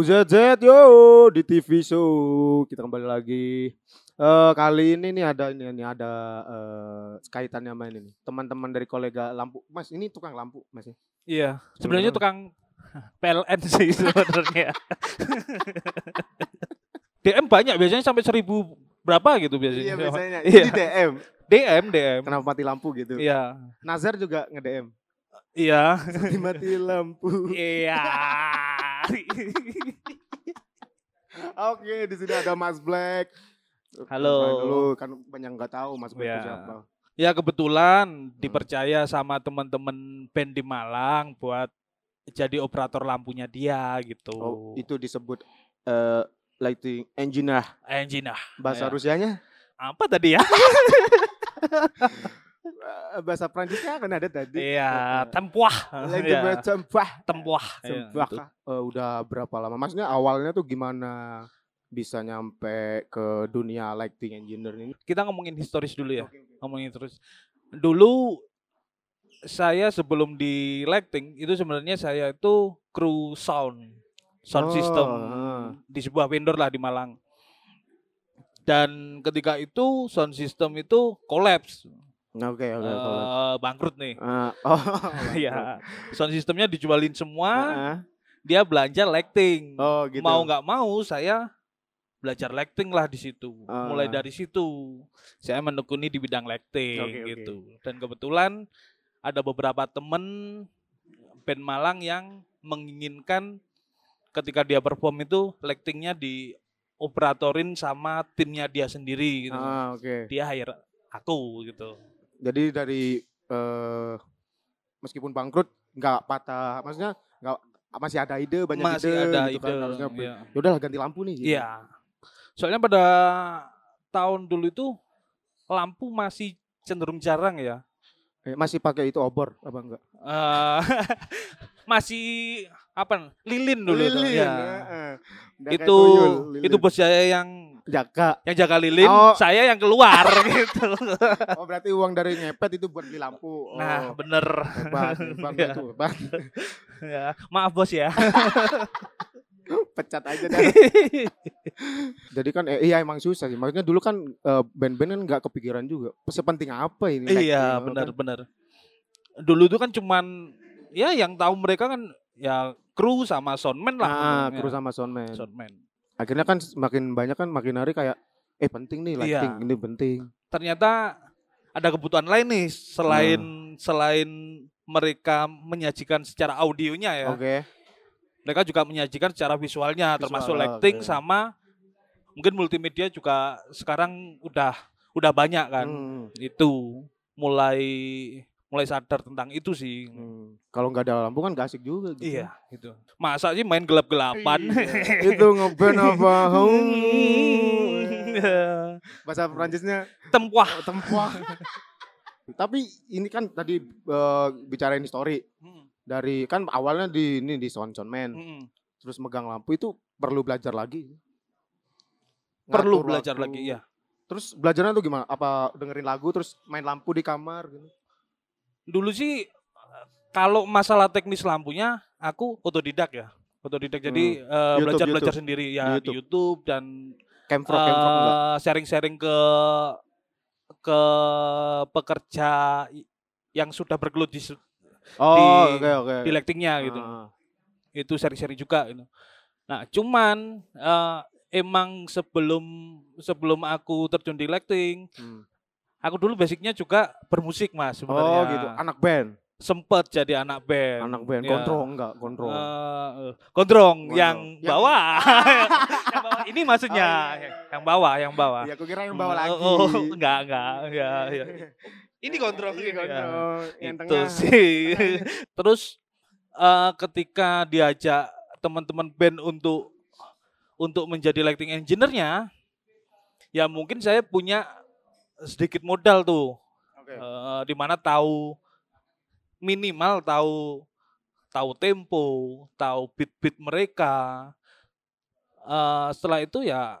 UZZ yo di TV show kita kembali lagi. Eh kali ini nih ada ini, ini ada eh kaitannya sama ini. Teman-teman dari kolega lampu. Mas, ini tukang lampu, Mas. ya? Iya, sebenarnya tukang PLN sih sebenarnya. DM banyak biasanya sampai seribu berapa gitu biasanya. Iya biasanya. Iya. DM. DM DM. Kenapa mati lampu gitu? Iya. Nazar juga nge-DM. Iya. Mati mati lampu. Iya. Oke, di sini ada Mas Black. Halo. Dulu kan banyak nggak tahu Mas Black itu Iya. siapa. Ya kebetulan dipercaya sama teman-teman band di Malang buat jadi operator lampunya dia gitu. Oh, itu disebut eh lighting engineer. Engineer. Bahasa Ya. Rusianya Apa tadi ya? eh, bahasa Prancisnya kan ada tadi. Iya, tempuah. Lighting Iya, bah. tempuah. Iya, Sembah gitu. Eh, udah berapa lama? Maksudnya awalnya tuh gimana bisa nyampe ke dunia lighting engineer ini? Kita ngomongin historis dulu ya. ngomongin terus. Dulu saya sebelum di lighting itu sebenarnya saya itu kru sound, sound Oh, system ah. di sebuah vendor lah di Malang. Dan ketika itu sound system itu collapse, Oke, oke, oke. eh, bangkrut nih. Ah, oh, ya, sound systemnya dijualin semua, Ah, dia belanja lighting. oh gitu. Mau nggak mau saya belajar lighting lah di situ. Mulai Ah. dari situ saya menekuni di bidang lighting oke. gitu. Dan kebetulan ada beberapa temen band Malang yang menginginkan ketika dia perform itu lightingnya dioperatorin sama timnya dia sendiri gitu. Ah, oke. Dia hire aku gitu. Jadi dari eh meskipun bangkrut nggak patah, maksudnya nggak masih ada ide banyak Masih ide ada gitu ide. kan harusnya iya. ya udahlah ganti lampu nih. gitu. Iya. Soalnya pada tahun dulu itu lampu masih cenderung jarang ya. Eh, masih pakai itu obor apa enggak? Eh, masih apa lilin dulu Lilin, ya. heeh. Udah kayak itu tuyul, lilin. itu bos saya yang jaga. yang jaga lilin Oh. saya yang keluar gitu Oh berarti uang dari ngepet itu buat beli lampu. Oh, nah bener hebat, hebat Ya. itu, hebat. ya maaf bos ya Pecat aja dah. Jadi kan eh, iya emang susah sih. Maksudnya dulu kan eh, band-band kan nggak kepikiran juga. Sepenting apa ini? iya lighting, bener kan? dulu itu kan cuman ya yang tahu mereka kan ya kru sama soundman lah Ah, kru sama soundman. soundman Akhirnya kan semakin banyak kan makin hari kayak eh penting nih Iya. lighting, ini penting. ternyata ada kebutuhan lain nih selain Hmm. selain mereka menyajikan secara audionya ya. Oke. Mereka juga menyajikan secara visualnya Visual, termasuk lighting sama mungkin multimedia juga sekarang udah udah banyak kan. Hmm, Itu mulai mulai sadar tentang itu sih. hmm. Kalau nggak ada lampu kan gak asik juga gitu. Iya, gitu. Masa sih main gelap-gelapan? Iya. itu ngeband apa? Hmm. Hmm. Bahasa Prancisnya Tempuah. tempuh. Tapi ini kan tadi eh, bicarain story Hmm, dari kan awalnya di ini di sound soundman hmm. terus megang lampu itu perlu belajar lagi. Perlu Ngatur belajar waktu. lagi ya. Terus belajarnya tuh gimana? Apa dengerin lagu terus main lampu di kamar gitu? Dulu sih kalau masalah teknis lampunya aku otodidak ya. Otodidak jadi eh, YouTube, belajar-belajar YouTube. sendiri Di ya di YouTube. YouTube dan Camfrog, eh, sharing-sharing ke ke pekerja yang sudah bergelut di, Oh, di- oke oke. di lightingnya gitu. Ah, Itu sharing-sharing juga gitu. Nah, cuman eh, emang sebelum sebelum aku terjun di lighting, hmm. Aku dulu basicnya juga bermusik Mas sebenarnya. Oh gitu, anak band, Sempet jadi anak band. anak band, Ya. kontrol enggak, kontrol. Gondrong. yang Yang- bawah. yang bawah. Ini maksudnya Oh, iya, iya. yang bawah, yang bawah. Iya, aku kira yang bawa lagi. Oh, oh, enggak, enggak, ya, ya. Ini gondrong Ini ini, ya. yang Itu tengah. sih. Terus eh, ketika diajak teman-teman band untuk untuk menjadi lighting engineer-nya, ya mungkin saya punya sedikit modal tuh, Oke. Eh, di mana tahu minimal tahu tahu tempo, tahu beat-beat mereka. Eh, setelah itu ya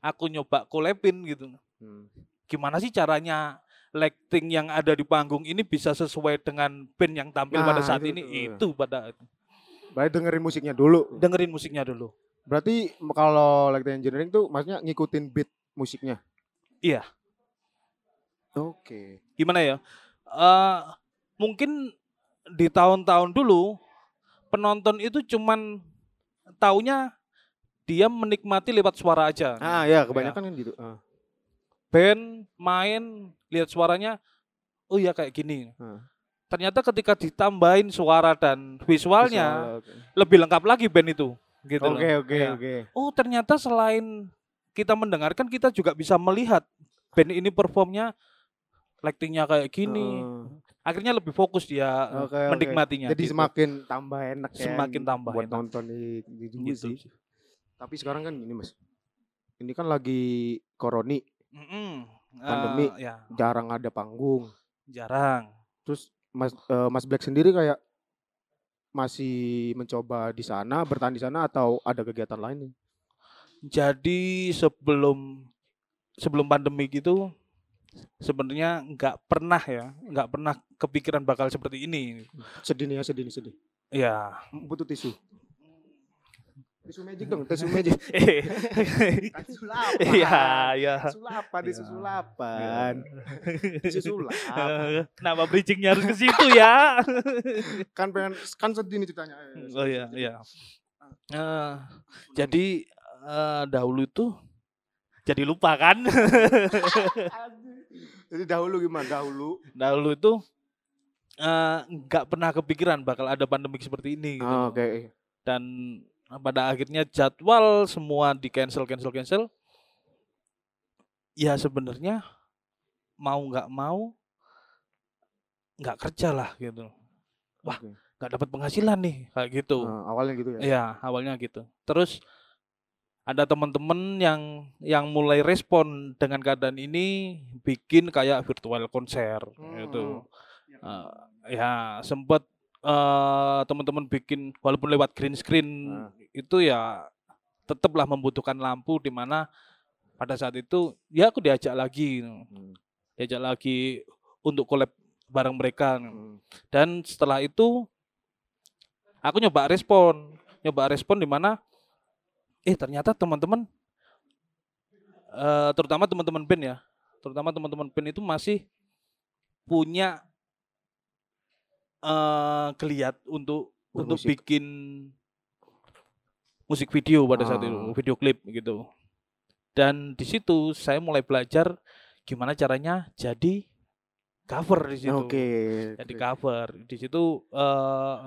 aku nyoba collabin gitu. Hmm. Gimana sih caranya lighting yang ada di panggung ini bisa sesuai dengan band yang tampil Nah, pada saat itu ini ya. itu pada Berarti dengerin musiknya dulu. dengerin musiknya dulu. Berarti kalau lighting engineering tuh maksudnya ngikutin beat musiknya. Iya. Oke. Gimana ya? Eh mungkin di tahun-tahun dulu penonton itu cuman taunya dia menikmati lewat suara aja. Ah ya kebanyakan kan gitu. Ah. Band main lihat suaranya oh ya kayak gini. Ah. Ternyata ketika ditambahin suara dan visualnya Visual, oke. lebih lengkap lagi band itu gitu. Oke oke Ya. oke. Oh ternyata selain kita mendengarkan kita juga bisa melihat band ini performnya lightingnya kayak gini. Akhirnya lebih fokus dia eh, Oke, oke. menikmatinya. Jadi gitu. semakin tambah enak ya. Semakin tambah buat enak. nonton di, di gitu. sih. Tapi sekarang kan ini mas, ini kan lagi koroni, Mm-mm. Pandemi. Eh, ya jarang ada panggung. jarang. Terus Mas eh, Mas Black sendiri kayak masih mencoba di sana, bertahan di sana atau ada kegiatan lain? Jadi sebelum sebelum pandemi gitu sebenarnya nggak pernah ya, nggak pernah kepikiran bakal seperti ini. Sedih nih ya, sedih nih, sedih. Ya. Butuh tisu. Tisu magic dong, tisu magic. Kan sulapan. Iya, iya. Sulapan, tisu Iya. sulapan. Tisu sulap. Eh, Kenapa bridgingnya harus ke situ ya? Kan pengen kan sedih nih ceritanya. Oh iya, iya. Eh, jadi eh, dahulu itu jadi lupa kan? Jadi dahulu gimana? Dahulu. dahulu itu eh, nggak pernah kepikiran bakal ada pandemik seperti ini. gitu. Ah, Oke. Dan pada akhirnya jadwal semua di cancel, cancel, cancel. Ya sebenarnya mau nggak mau nggak kerja lah gitu. Wah. Nggak dapat penghasilan nih kayak gitu. Ah, awalnya gitu ya. Iya, awalnya gitu. Terus ada teman-teman yang yang mulai respon dengan keadaan ini bikin kayak virtual konser gitu. Hmm. Eh, ya sempat eh, teman-teman bikin walaupun lewat green screen Ah. itu ya tetaplah membutuhkan lampu di mana pada saat itu ya aku diajak lagi Hmm. diajak lagi untuk collab bareng mereka Hmm. dan setelah itu aku nyoba respon nyoba respon di mana eh ternyata teman-teman eh, terutama teman-teman band ya terutama teman-teman band itu masih punya eh geliat untuk untuk Bermusik. bikin musik video pada saat itu Ah. video klip gitu dan di situ saya mulai belajar gimana caranya jadi cover di situ Oke. jadi cover di situ eh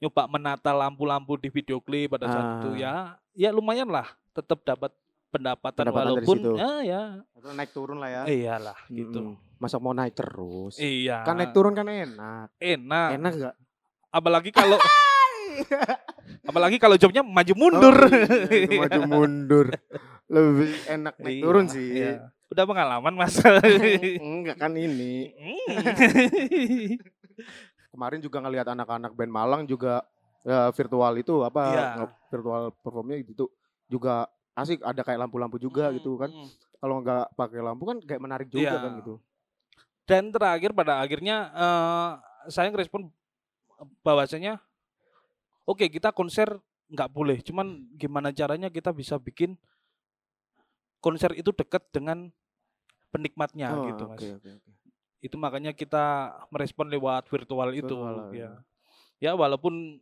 nyoba menata lampu-lampu di video klip pada saat itu Ah. ya ya lumayan lah tetap dapat pendapatan, Pendapatan dari walaupun situ. ya ya Atau naik turun lah ya. iyalah gitu. Masa mau naik terus? iya Kan naik turun kan enak. enak Enak enggak? apalagi kalau apalagi kalau jobnya maju mundur maju mundur. Lebih enak naik Iya, turun sih. iya. udah pengalaman mas Enggak kan ini. Hmm. Kemarin juga ngelihat anak-anak band Malang juga ya, virtual itu apa Iya. nge- virtual performnya gitu juga asik ada kayak lampu-lampu juga gitu kan. Hmm. Kalau nggak pakai lampu kan kayak menarik juga Iya. kan gitu. Dan terakhir pada akhirnya eh, saya ngerespon bahwasanya oke kita konser nggak boleh, cuman gimana caranya kita bisa bikin konser itu dekat dengan penikmatnya Oh, gitu mas. oke, oke. Itu makanya kita merespon lewat virtual itu Virtual, ya. Ya walaupun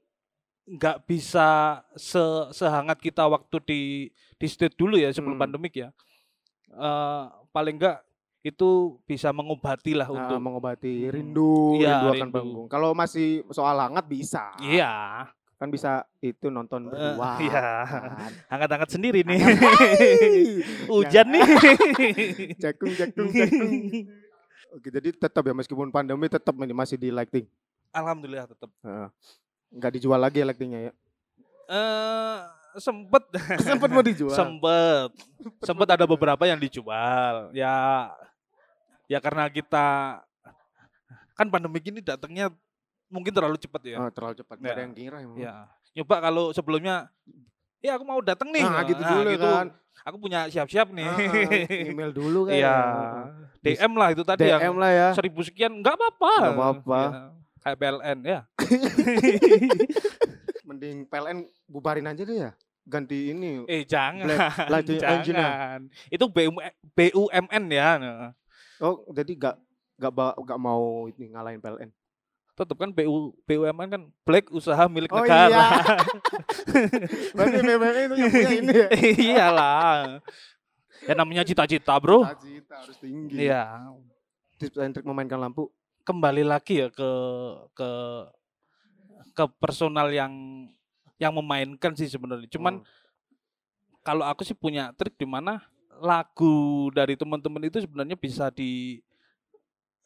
nggak bisa se sehangat kita waktu di di stage dulu ya sebelum Hmm. pandemik ya. Eh, paling enggak itu bisa mengobati lah Nah, untuk mengobati Hmm. rindu, Iya, rindu akan panggung. Kalau masih soal hangat bisa. Iya, Kan bisa itu nonton Eh, berdua. iya. kan. angkat-angkat sendiri nih. Hujan nih. Cekung, cekung, cekung. Oke, jadi tetap ya meskipun pandemi tetap ini masih di lighting. Alhamdulillah tetap. Heeh. Nggak dijual lagi ya lightingnya ya. Eh sempet Sempat mau dijual. sempet sempet ada beberapa yang dijual ya ya karena kita kan pandemi ini datangnya mungkin terlalu cepat ya Oh, terlalu cepat. Ya. ada yang kira emang. ya nyoba kalau sebelumnya ya aku mau datang nih Nah, gitu dulu kan. aku punya siap-siap nih Ah, email dulu kan. iya DM lah itu tadi DM yang lah ya. seribu sekian nggak apa-apa Nggak apa-apa. Ya, kayak PLN ya Mending PLN bubarin aja deh ya. Ganti ini. Eh jangan, jangan. Itu BUM, BUMN ya. Nah, Oh, jadi gak gak, ba- gak mau ini ngalahin PLN. Tetap kan BU, BUMN kan black usaha milik Oh, negara. iya. Berarti PLN itu yang punya ini ya. Iyalah. Ya namanya cita-cita bro. Cita-cita harus tinggi. Iya. Tips dan trik memainkan lampu. Kembali lagi ya ke ke ke personal yang yang memainkan sih sebenarnya. Cuman Hmm. kalau aku sih punya trik di mana lagu dari teman-teman itu sebenarnya bisa di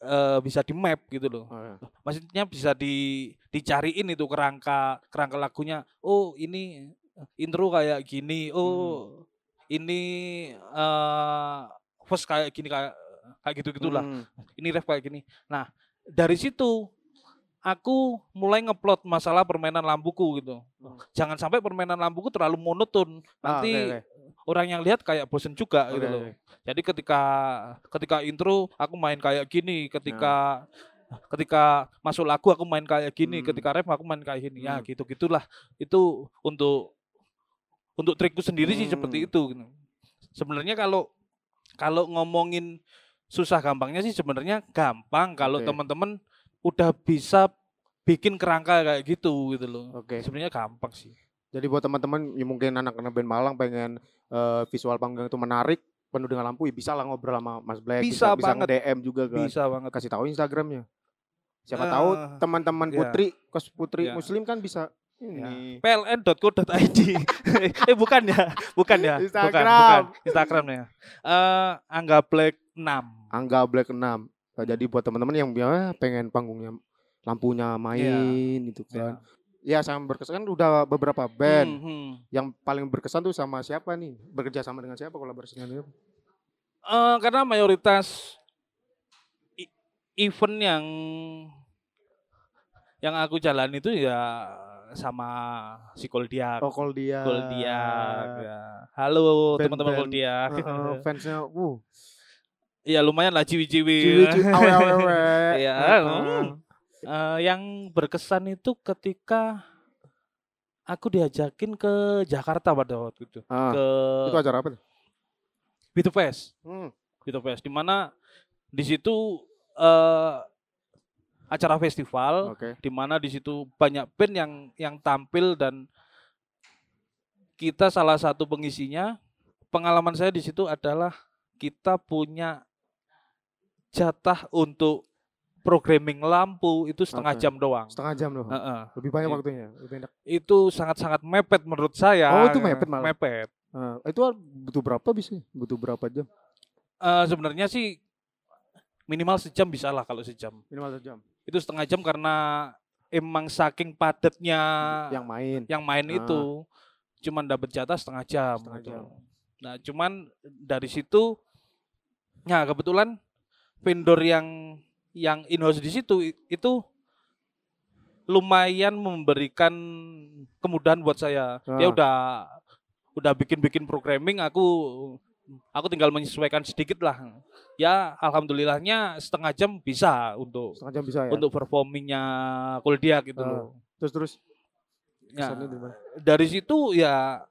eh, bisa di map gitu loh. Oh, ya. Maksudnya bisa di dicariin itu kerangka kerangka lagunya. Oh, ini intro kayak gini. Oh, ini eh verse kayak gini kayak kayak gitu-gitulah. Hmm. Ini ref kayak gini. Nah, dari situ aku mulai ngeplot masalah permainan lampuku gitu. Hmm. Jangan sampai permainan lampuku terlalu monoton. Ah, Nanti oke, oke. orang yang lihat kayak bosen juga Oke, gitu loh. Jadi ketika ketika intro aku main kayak gini, ketika Ya. ketika masuk lagu aku main kayak gini, Hmm. ketika rap aku main kayak gini. Ya Hmm. gitu gitulah. Itu untuk untuk trikku sendiri sih seperti Hmm. itu. gitu. Sebenarnya kalau kalau ngomongin susah gampangnya sih sebenarnya gampang kalau Oke. teman-teman udah bisa bikin kerangka kayak gitu gitu loh. Oke. Sebenarnya gampang sih. Jadi buat teman-teman yang mungkin anak-anak band Malang pengen eh, visual panggung itu menarik, penuh dengan lampu, ya bisa lah ngobrol sama Mas Black, Bisa bisa, banget. DM juga kan. Bisa banget. Kasih tahu Instagramnya. Siapa tahu Eh, teman-teman ya. putri, kos putri Ya. muslim kan bisa ini. pln.co.id eh bukan ya bukan ya bukan Instagram. bukan Instagram ya eh Angga Black 6 Angga Black 6. Nah, jadi buat teman-teman yang ya, pengen panggungnya lampunya main itu kan. Ya sama berkesan kan udah beberapa band. Hmm, hmm. Yang paling berkesan tuh sama siapa nih? Bekerja sama dengan siapa kolaborasi dengan siapa? Eh, karena mayoritas i- event yang yang aku jalan itu ya sama si Koldiak Oh, Koldia. Koldiak ya. halo teman-teman. Koldiak Heeh, fansnya, uh, ya lumayan lah ciwi-ciwi, awe-awe. Iya. Eh, yang berkesan itu ketika aku diajakin ke Jakarta pada waktu itu Ah, ke itu acara apa? Bitu Fest, Hmm. Bitu Fest di mana di situ eh acara festival Oke. di mana di situ banyak band yang yang tampil dan kita salah satu pengisinya. Pengalaman saya di situ adalah kita punya jatah untuk programming lampu itu setengah Oke. jam doang. Setengah jam loh. Heeh. Lebih banyak Iya. waktunya. Lebih enak. Itu sangat-sangat mepet menurut saya. Oh, itu mepet malah? Mepet. Ah, itu butuh berapa bisa? Butuh berapa jam? Eh, sebenarnya sih minimal sejam bisa lah kalau sejam. Minimal sejam. Itu setengah jam karena emang saking padatnya Yang main. yang main Ah. itu cuman dapat jatah setengah jam. Setengah gitu. jam. Nah, cuman dari situ nah kebetulan vendor yang yang in-house di situ itu lumayan memberikan kemudahan buat saya. Dia Ah. udah udah bikin-bikin programming aku aku tinggal menyesuaikan sedikit lah. Ya alhamdulillahnya setengah jam bisa untuk Setengah jam bisa ya. untuk performingnya Koldiak gitu Ah. loh. Terus terus. Ya, dari situ ya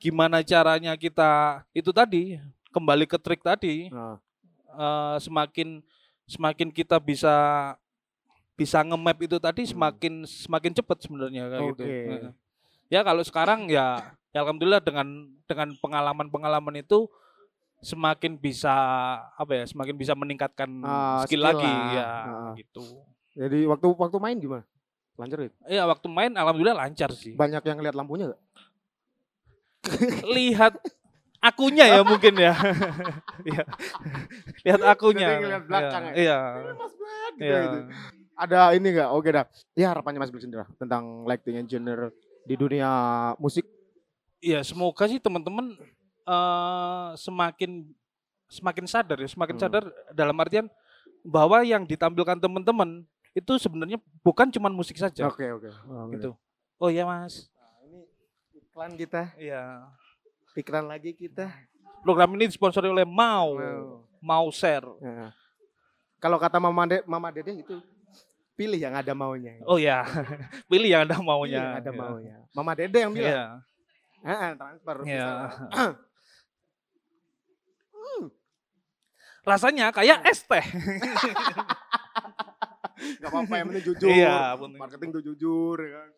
gimana caranya kita itu tadi kembali ke trik tadi Nah, eh, semakin semakin kita bisa bisa nge-map itu tadi Hmm. semakin semakin cepat sebenarnya kayak gitu. Oke. Heeh. Ya kalau sekarang ya, ya alhamdulillah dengan dengan pengalaman-pengalaman itu semakin bisa apa ya semakin bisa meningkatkan Ah, skill, skill lagi lah. ya Ah. gitu. jadi waktu waktu main gimana? Lancar itu. Iya waktu main alhamdulillah lancar sih. Banyak yang lihat lampunya gak? lihat akunya ya mungkin ya. Iya. lihat akunya. Ngeliat belakang ya? Iya. Mas Black gitu, Iya. gitu. Ada ini gak? Oke dah. Ya harapannya Mas Black sendiri tentang lighting engineer di dunia musik. Iya, semoga sih teman-teman eh semakin semakin sadar ya, semakin Hmm. sadar dalam artian bahwa yang ditampilkan teman-teman itu sebenarnya bukan cuma musik saja. Oke oke. Oh, Gitu. Oh iya, Mas. Nah, ini iklan kita, Iya. Iklan lagi kita. Program ini disponsori oleh Mau. Mau Share. Ya. Kalau kata Mama Dede, Mama Dede itu pilih yang ada maunya. Oh ya, pilih yang ada Pilih maunya. yang ada Ya. maunya. Mama Dede yang bilang. Iya. Heeh, transfer. Bisa. Rasanya kayak es teh. Gak apa-apa yang penting jujur. Iya, penting. Marketing tuh jujur ya kan.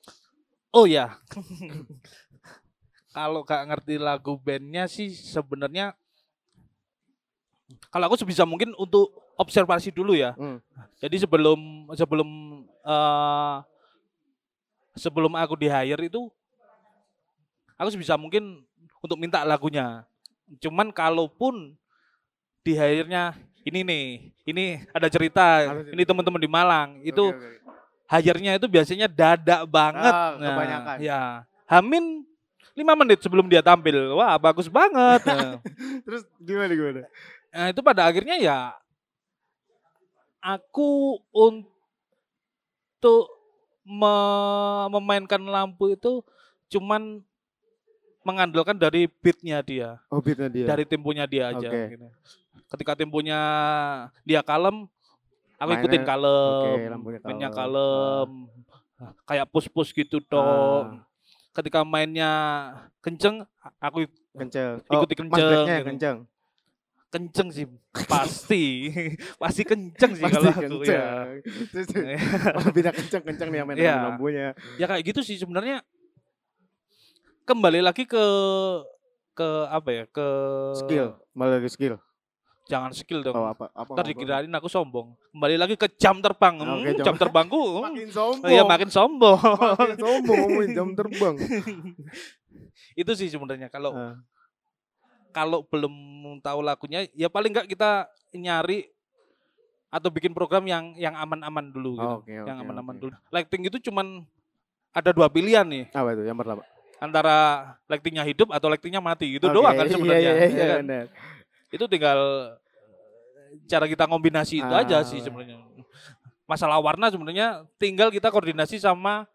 Oh ya. kalau gak ngerti lagu bandnya sih sebenarnya kalau aku sebisa mungkin untuk observasi dulu ya. Hmm. Jadi sebelum sebelum eh sebelum aku di hire itu aku sebisa mungkin untuk minta lagunya. Cuman kalaupun di hire-nya ini nih, ini ada cerita, cerita. ini teman-teman di Malang, itu oke. hire-nya itu biasanya dadak banget. Ah, kebanyakan. ya. Hamin lima menit sebelum dia tampil. Wah, bagus banget. Nah. Terus gimana gimana? Nah, itu pada akhirnya ya aku untuk me- memainkan lampu itu cuman mengandalkan dari beatnya dia, Oh beatnya dia. dari temponya dia aja. Oke. gitu. Ketika temponya dia kalem, aku Mainnya- ikutin kalem, mainnya kalem. kalem, kayak push-push gitu dong. Ah, Ketika mainnya kenceng, aku kenceng. Ikuti Mas kenceng, gitu. kenceng. kenceng sih pasti pasti kenceng sih Pasti kalau aku kenceng. ya. Terus oh, beda kenceng-kenceng nih yang main Iya. lampunya. ya kayak gitu sih sebenarnya kembali lagi ke ke apa ya ke Skill, malah lagi skill. Jangan skill dong Oh apa apa. ntar dikirain aku sombong kembali lagi ke jam terbang Hmm, Oke, jam- jam terbangku hmm, Makin sombong. ya makin sombong Makin sombong ngomongin jam terbang. itu sih sebenarnya kalau Ah, kalau belum tahu lagunya ya paling nggak kita nyari atau bikin program yang yang aman-aman dulu gitu. Oke, oke, yang aman-aman oke. dulu. Lighting itu cuman ada dua pilihan nih Apa itu yang pertama? antara lightingnya hidup atau lightingnya mati gitu Oke, doang kan iya, sebenarnya. Iya, ya iya, kan? benar. Itu tinggal cara kita kombinasi itu aja sih Ah. sebenarnya. Masalah warna sebenarnya tinggal kita koordinasi sama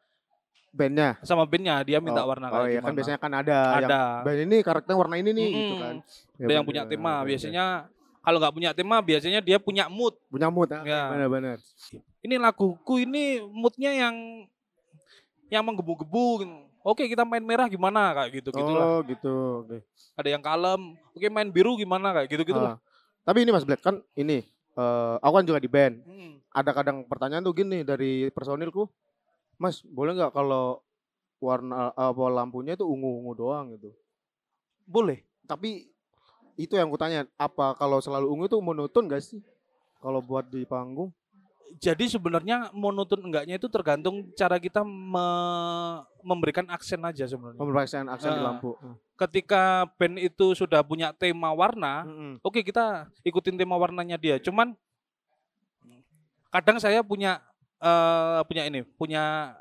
Bandnya. sama bandnya dia minta oh, warna Oh kayak iya kan biasanya kan ada, yang ada band ini karakter warna ini nih gitu Mm-mm. kan. Ya, ada yang punya tema. benar. Biasanya kalau nggak punya tema biasanya dia punya mood. punya mood ah. Ya. Benar-benar. ini laguku ini moodnya yang yang menggebu-gebu oke kita main merah gimana kayak gitu gitulah Oh gitu. Oke. ada yang kalem oke main biru gimana kayak gitu gitulah Ah. Tapi ini Mas Black kan ini eh aku kan juga di band. Hmm. Ada kadang pertanyaan tuh gini dari personilku. Mas, boleh nggak kalau warna apa lampunya itu ungu-ungu doang gitu. boleh Tapi itu yang kutanya, apa kalau selalu ungu itu monoton gak sih? Kalau buat di panggung? Jadi sebenarnya monoton enggaknya itu tergantung cara kita me- memberikan aksen aja sebenarnya Pemeriksaan aksen di Ah. lampu. ketika band itu sudah punya tema warna Mm-mm. oke kita ikutin tema warnanya dia cuman kadang saya punya eh punya ini punya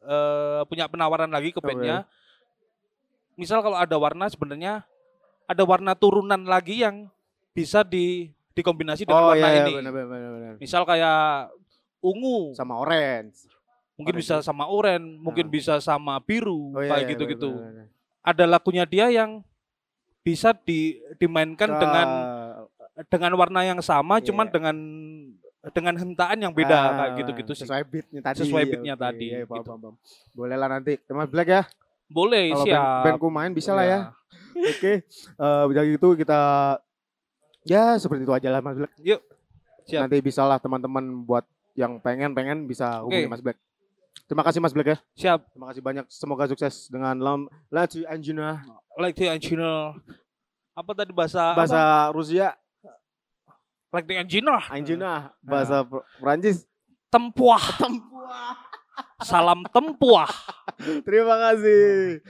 eh punya penawaran lagi ke bandnya misal kalau ada warna sebenarnya ada warna turunan lagi yang bisa di dikombinasi dengan Oh warna iya, iya ini benar benar benar. misal kayak ungu Sama orange. mungkin orange. bisa sama oranye mungkin Ah. bisa sama biru Oh iya, kayak iya, gitu-gitu benar. ada lagunya dia yang bisa di dimainkan Ke- dengan dengan warna yang sama cuman Iya. dengan dengan hentaan yang beda Ah, kayak gitu-gitu sih. Sesuai beatnya tadi. Sesuai beatnya Oke, tadi, iya, paham, gitu. paham, paham. Boleh lah nanti. Mas Black ya. Boleh Kalau band, siap. bandku main bisa lah ya. Iya. Oke. Eh udah gitu kita ya seperti itu aja lah Mas Black. Yuk. Siap. Nanti bisa lah teman-teman buat yang pengen-pengen bisa hubungi Oke. Mas Black. Terima kasih Mas Black ya. Siap. Terima kasih banyak. Semoga sukses dengan Lam Lati Anjuna Like the engineer. Apa tadi bahasa bahasa apa? Rusia Like the engineer. Anjuna bahasa Pr- Perancis. Tempuah. Salam tempuah. Terima kasih.